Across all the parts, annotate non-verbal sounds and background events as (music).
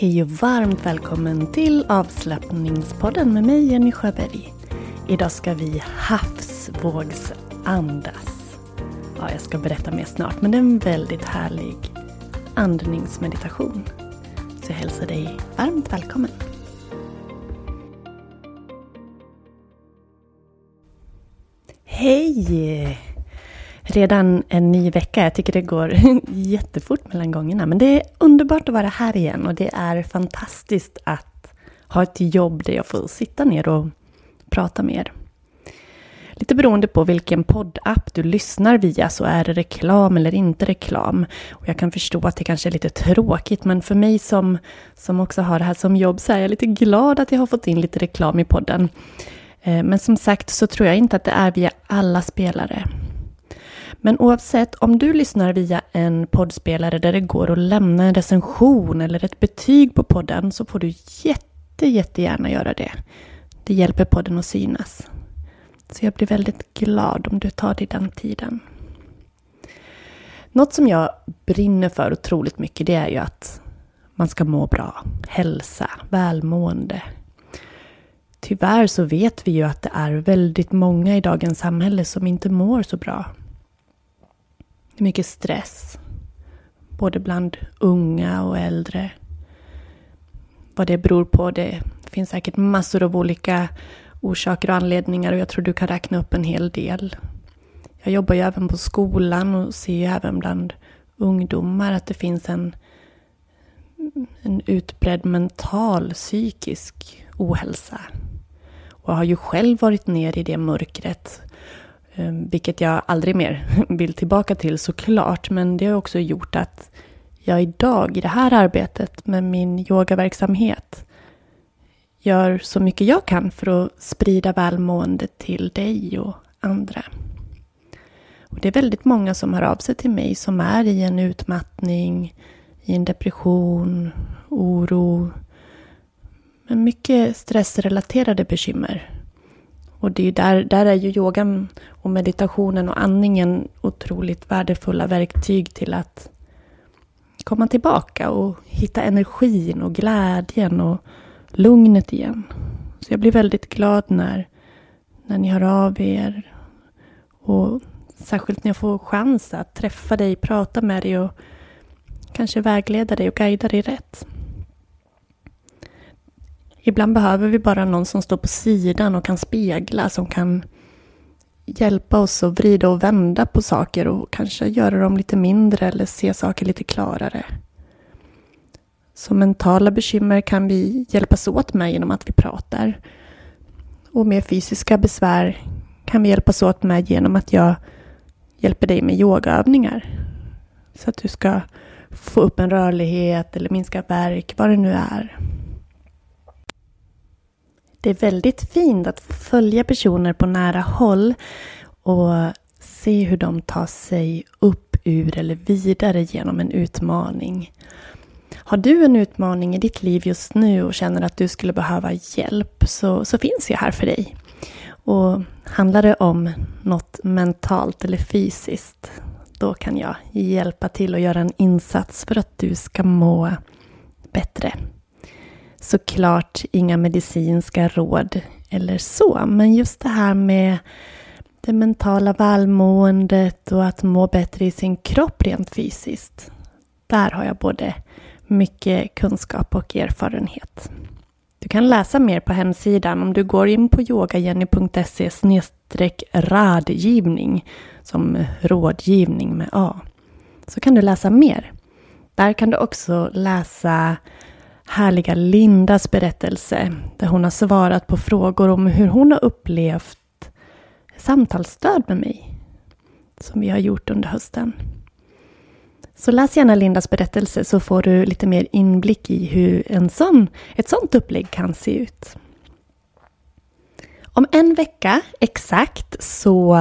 Hej och varmt välkommen till avslappningspodden med mig Jenny Sjöberg. Idag ska vi havsvågsandas. Ja, jag ska berätta mer snart, men det är en väldigt härlig andningsmeditation. Så jag hälsar dig varmt välkommen. Hej! Redan en ny vecka. Jag tycker det går (laughs) jättefort mellan gångerna. Men det är underbart att vara här igen och det är fantastiskt att ha ett jobb där jag får sitta ner och prata med er. Lite beroende på vilken poddapp du lyssnar via så är det reklam eller inte reklam. Och jag kan förstå att det kanske är lite tråkigt men för mig som, som också har det här som jobb så är jag lite glad att jag har fått in lite reklam i podden. Eh, men som sagt så tror jag inte att det är via alla spelare. Men oavsett, om du lyssnar via en poddspelare där det går att lämna en recension eller ett betyg på podden så får du jätte, jättegärna göra det. Det hjälper podden att synas. Så jag blir väldigt glad om du tar dig den tiden. Något som jag brinner för otroligt mycket det är ju att man ska må bra, hälsa, välmående. Tyvärr så vet vi ju att det är väldigt många i dagens samhälle som inte mår så bra. Det är mycket stress. Både bland unga och äldre. Vad det beror på, det finns säkert massor av olika orsaker och anledningar och jag tror du kan räkna upp en hel del. Jag jobbar ju även på skolan och ser ju även bland ungdomar att det finns en, en utbredd mental psykisk ohälsa. Och jag har ju själv varit ner i det mörkret Ehm, vilket jag aldrig mer (laughs) vill tillbaka till såklart. Men det har också gjort att jag idag i det här arbetet med min yogaverksamhet gör så mycket jag kan för att sprida välmående till dig och andra. Och det är väldigt många som hör av sig till mig som är i en utmattning, i en depression, oro, men mycket stressrelaterade bekymmer. Och det är där, där är ju yogan och meditationen och andningen otroligt värdefulla verktyg till att komma tillbaka och hitta energin och glädjen och lugnet igen. Så jag blir väldigt glad när, när ni hör av er. Och särskilt när jag får chans att träffa dig, prata med dig och kanske vägleda dig och guida dig rätt. Ibland behöver vi bara någon som står på sidan och kan spegla, som kan hjälpa oss att vrida och vända på saker och kanske göra dem lite mindre eller se saker lite klarare. Så mentala bekymmer kan vi hjälpas åt med genom att vi pratar. Och med fysiska besvär kan vi hjälpas åt med genom att jag hjälper dig med yogaövningar. Så att du ska få upp en rörlighet eller minska värk, vad det nu är. Det är väldigt fint att följa personer på nära håll och se hur de tar sig upp ur eller vidare genom en utmaning. Har du en utmaning i ditt liv just nu och känner att du skulle behöva hjälp så, så finns jag här för dig. Och handlar det om något mentalt eller fysiskt, då kan jag hjälpa till och göra en insats för att du ska må bättre. Såklart inga medicinska råd eller så, men just det här med det mentala välmåendet och att må bättre i sin kropp rent fysiskt. Där har jag både mycket kunskap och erfarenhet. Du kan läsa mer på hemsidan om du går in på yogajenny.se radgivning som rådgivning med A. Så kan du läsa mer. Där kan du också läsa härliga Lindas berättelse där hon har svarat på frågor om hur hon har upplevt samtalsstöd med mig som vi har gjort under hösten. Så läs gärna Lindas berättelse så får du lite mer inblick i hur en sån, ett sånt upplägg kan se ut. Om en vecka exakt så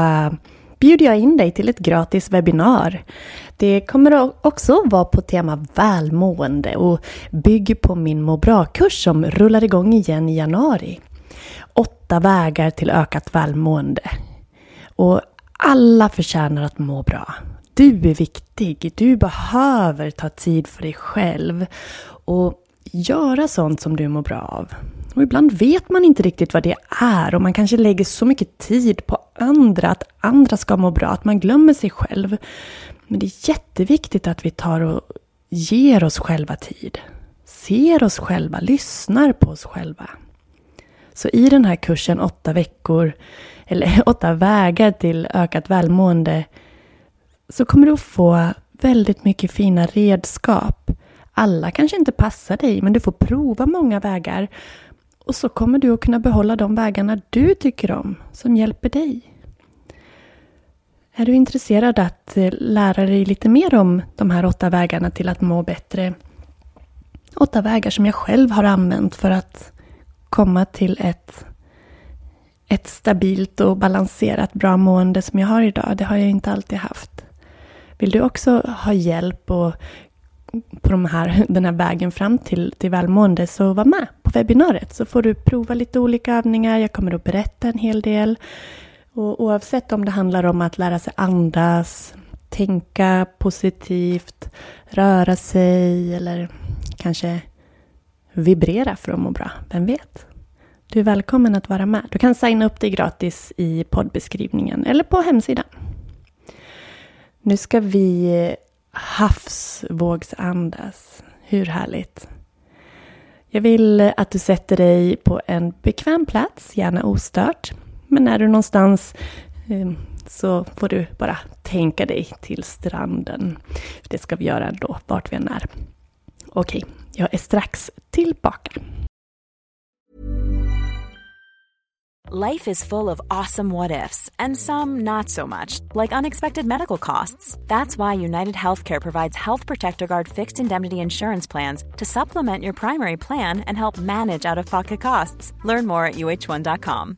bjuder jag in dig till ett gratis webbinar. Det kommer också vara på tema välmående och bygger på min må bra-kurs som rullar igång igen i januari. Åtta vägar till ökat välmående. Och alla förtjänar att må bra. Du är viktig. Du behöver ta tid för dig själv och göra sånt som du mår bra av. Och ibland vet man inte riktigt vad det är och man kanske lägger så mycket tid på andra, att andra ska må bra, att man glömmer sig själv. Men det är jätteviktigt att vi tar och ger oss själva tid. Ser oss själva, lyssnar på oss själva. Så i den här kursen, åtta veckor, eller (laughs) åtta vägar till ökat välmående, så kommer du att få väldigt mycket fina redskap. Alla kanske inte passar dig, men du får prova många vägar. Och så kommer du att kunna behålla de vägarna du tycker om, som hjälper dig. Är du intresserad att eh, lära dig lite mer om de här åtta vägarna till att må bättre? Åtta vägar som jag själv har använt för att komma till ett ett stabilt och balanserat bra mående som jag har idag. Det har jag inte alltid haft. Vill du också ha hjälp och på de här, (laughs) den här vägen fram till, till välmående så var med på webbinariet så får du prova lite olika övningar. Jag kommer att berätta en hel del. Och oavsett om det handlar om att lära sig andas, tänka positivt, röra sig eller kanske vibrera för att må bra. Vem vet? Du är välkommen att vara med. Du kan signa upp dig gratis i poddbeskrivningen eller på hemsidan. Nu ska vi havsvågsandas. Hur härligt? Jag vill att du sätter dig på en bekväm plats, gärna ostört. Men är du någonstans eh, så får du bara tänka dig till stranden. Det ska vi göra ändå, vart vi än är. Okej, jag är strax tillbaka. Life is full of awesome what ifs, and some not so much, like unexpected medical costs. That's why United Healthcare provides Health Protector Guard fixed indemnity insurance plans to supplement your primary plan and help manage out of pocket costs. Learn more at uh1.com.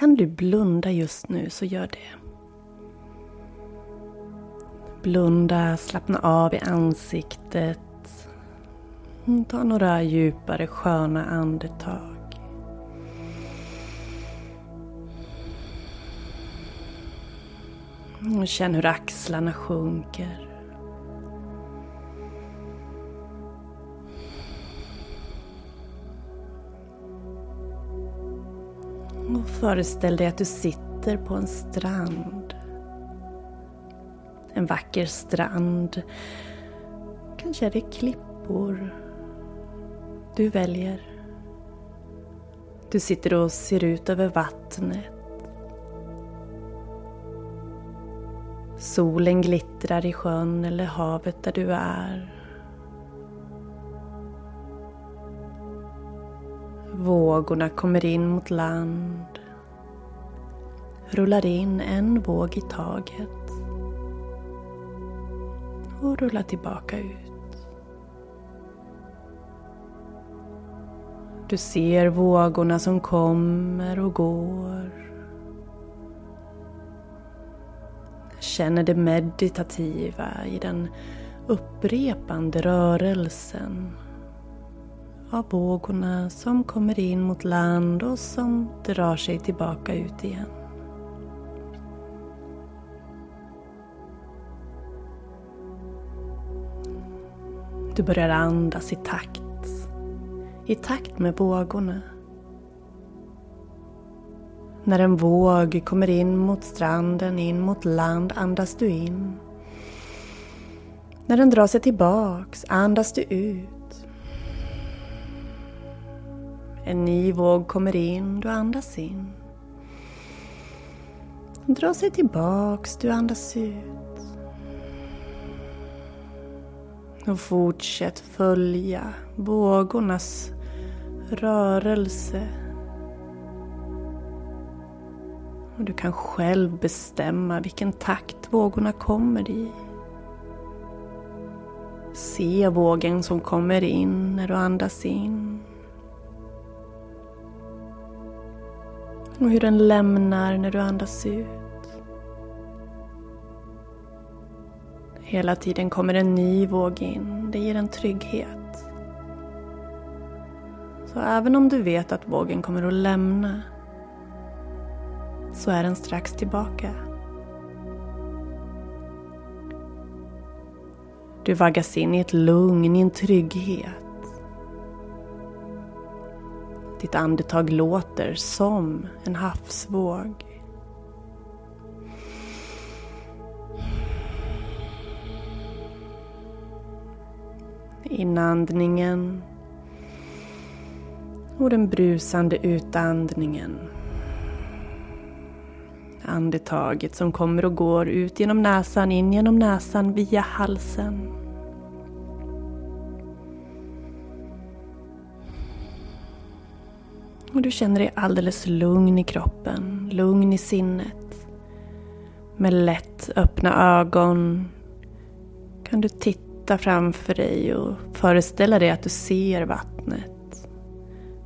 Kan du blunda just nu så gör det. Blunda, slappna av i ansiktet. Ta några djupare sköna andetag. Och känn hur axlarna sjunker. Och föreställ dig att du sitter på en strand. En vacker strand. Kanske är det klippor. Du väljer. Du sitter och ser ut över vattnet. Solen glittrar i sjön eller havet där du är. Vågorna kommer in mot land. rullar in en våg i taget och rullar tillbaka ut. Du ser vågorna som kommer och går. Känner det meditativa i den upprepande rörelsen av vågorna som kommer in mot land och som drar sig tillbaka ut igen. Du börjar andas i takt. I takt med vågorna. När en våg kommer in mot stranden, in mot land, andas du in. När den drar sig tillbaks andas du ut. En ny våg kommer in, du andas in. Den drar sig tillbaks, du andas ut. Och fortsätt följa vågornas rörelse. Och du kan själv bestämma vilken takt vågorna kommer i. Se vågen som kommer in när du andas in. Och hur den lämnar när du andas ut. Hela tiden kommer en ny våg in. Det ger en trygghet. Så även om du vet att vågen kommer att lämna så är den strax tillbaka. Du vaggas in i ett lugn, i en trygghet. Ditt andetag låter som en havsvåg. Inandningen och den brusande utandningen. Andetaget som kommer och går ut genom näsan, in genom näsan, via halsen. Och du känner dig alldeles lugn i kroppen, lugn i sinnet. Med lätt öppna ögon kan du titta framför dig och föreställa dig att du ser vattnet.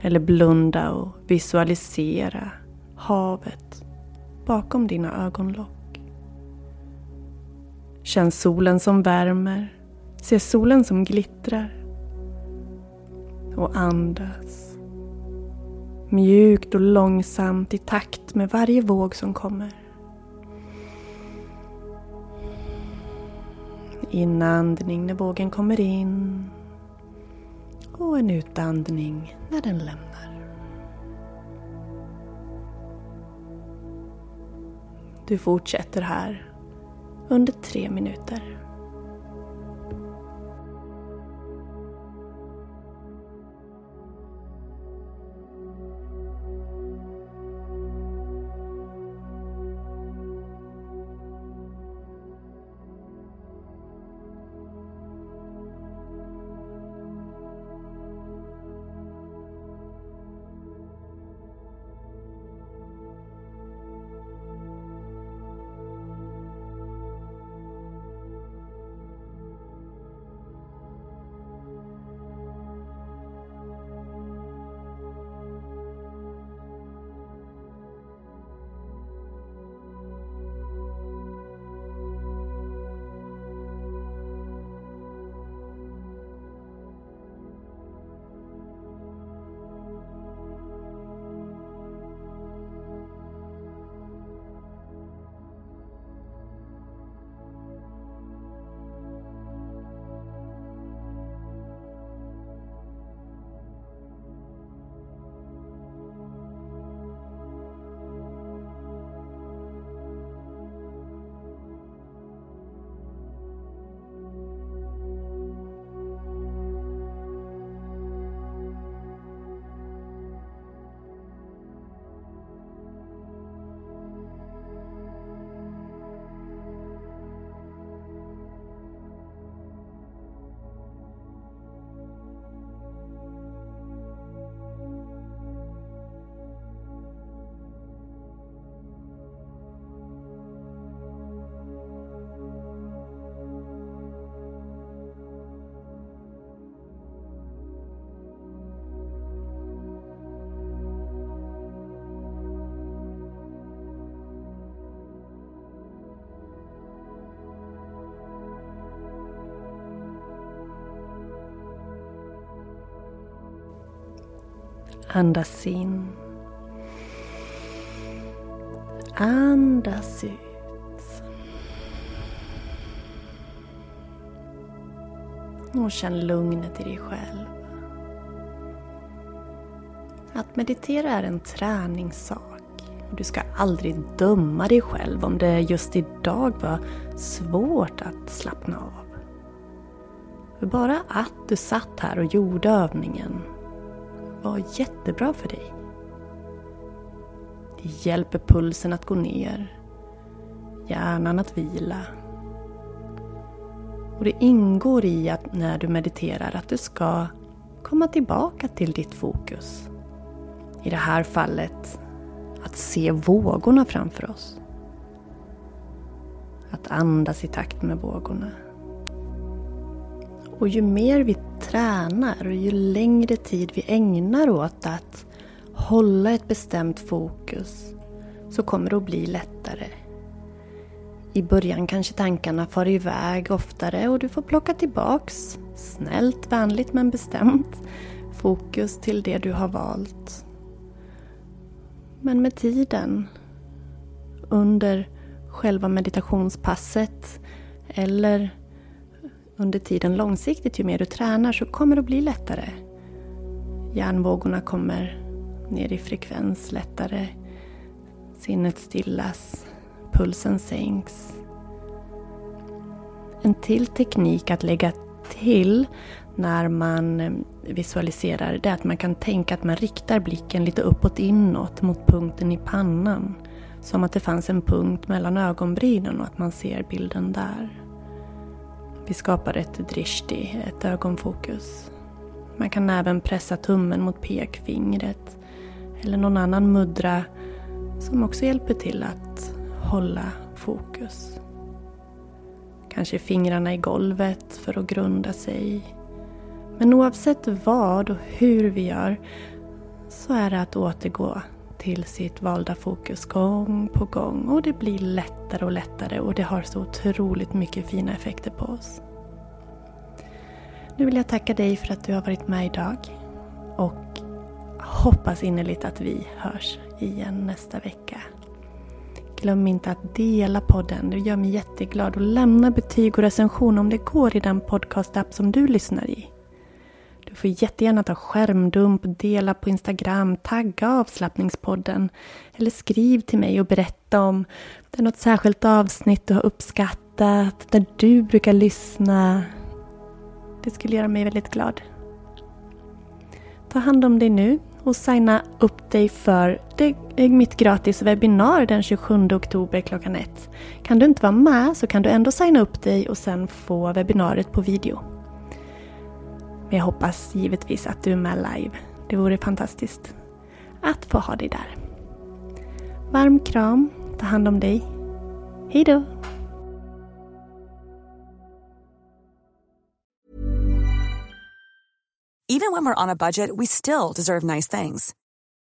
Eller blunda och visualisera havet bakom dina ögonlock. Känn solen som värmer. Se solen som glittrar. Och andas. Mjukt och långsamt i takt med varje våg som kommer. Inandning när vågen kommer in. Och en utandning när den lämnar. Du fortsätter här under tre minuter. Andas in. Andas ut. Och känn lugnet i dig själv. Att meditera är en träningssak. Du ska aldrig döma dig själv om det just idag var svårt att slappna av. För bara att du satt här och gjorde övningen var jättebra för dig. Det hjälper pulsen att gå ner, hjärnan att vila. Och det ingår i att när du mediterar att du ska komma tillbaka till ditt fokus. I det här fallet att se vågorna framför oss. Att andas i takt med vågorna. Och ju mer vi tränar och ju längre tid vi ägnar åt att hålla ett bestämt fokus så kommer det att bli lättare. I början kanske tankarna far iväg oftare och du får plocka tillbaks, snällt, vänligt men bestämt, fokus till det du har valt. Men med tiden, under själva meditationspasset eller under tiden långsiktigt, ju mer du tränar så kommer det att bli lättare. Hjärnvågorna kommer ner i frekvens lättare. Sinnet stillas, pulsen sänks. En till teknik att lägga till när man eh, visualiserar det är att man kan tänka att man riktar blicken lite uppåt inåt mot punkten i pannan. Som att det fanns en punkt mellan ögonbrynen och att man ser bilden där. Vi skapar ett drishti, ett ögonfokus. Man kan även pressa tummen mot pekfingret eller någon annan muddra som också hjälper till att hålla fokus. Kanske fingrarna i golvet för att grunda sig. Men oavsett vad och hur vi gör så är det att återgå till sitt valda fokus gång på gång och det blir lättare och lättare och det har så otroligt mycket fina effekter på oss. Nu vill jag tacka dig för att du har varit med idag och hoppas innerligt att vi hörs igen nästa vecka. Glöm inte att dela podden, det gör mig jätteglad och lämna betyg och recension om det går i den podcastapp som du lyssnar i. Du får jättegärna ta skärmdump, dela på Instagram, tagga avslappningspodden eller skriv till mig och berätta om det är något särskilt avsnitt du har uppskattat, där du brukar lyssna. Det skulle göra mig väldigt glad. Ta hand om dig nu och signa upp dig för det mitt gratis webbinar den 27 oktober klockan ett. Kan du inte vara med så kan du ändå signa upp dig och sen få webbinariet på video. Men jag hoppas givetvis att du är med live. Det vore fantastiskt att få ha dig där. Varm kram, ta hand om dig. Hejdå! Even when we're on a budget we still deserve nice things.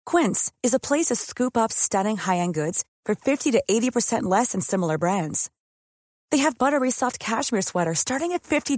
Quince is a place to scoop up stunning high-end goods for 50 to 80% less than similar brands. They have buttery soft cashmere sweaters starting at $50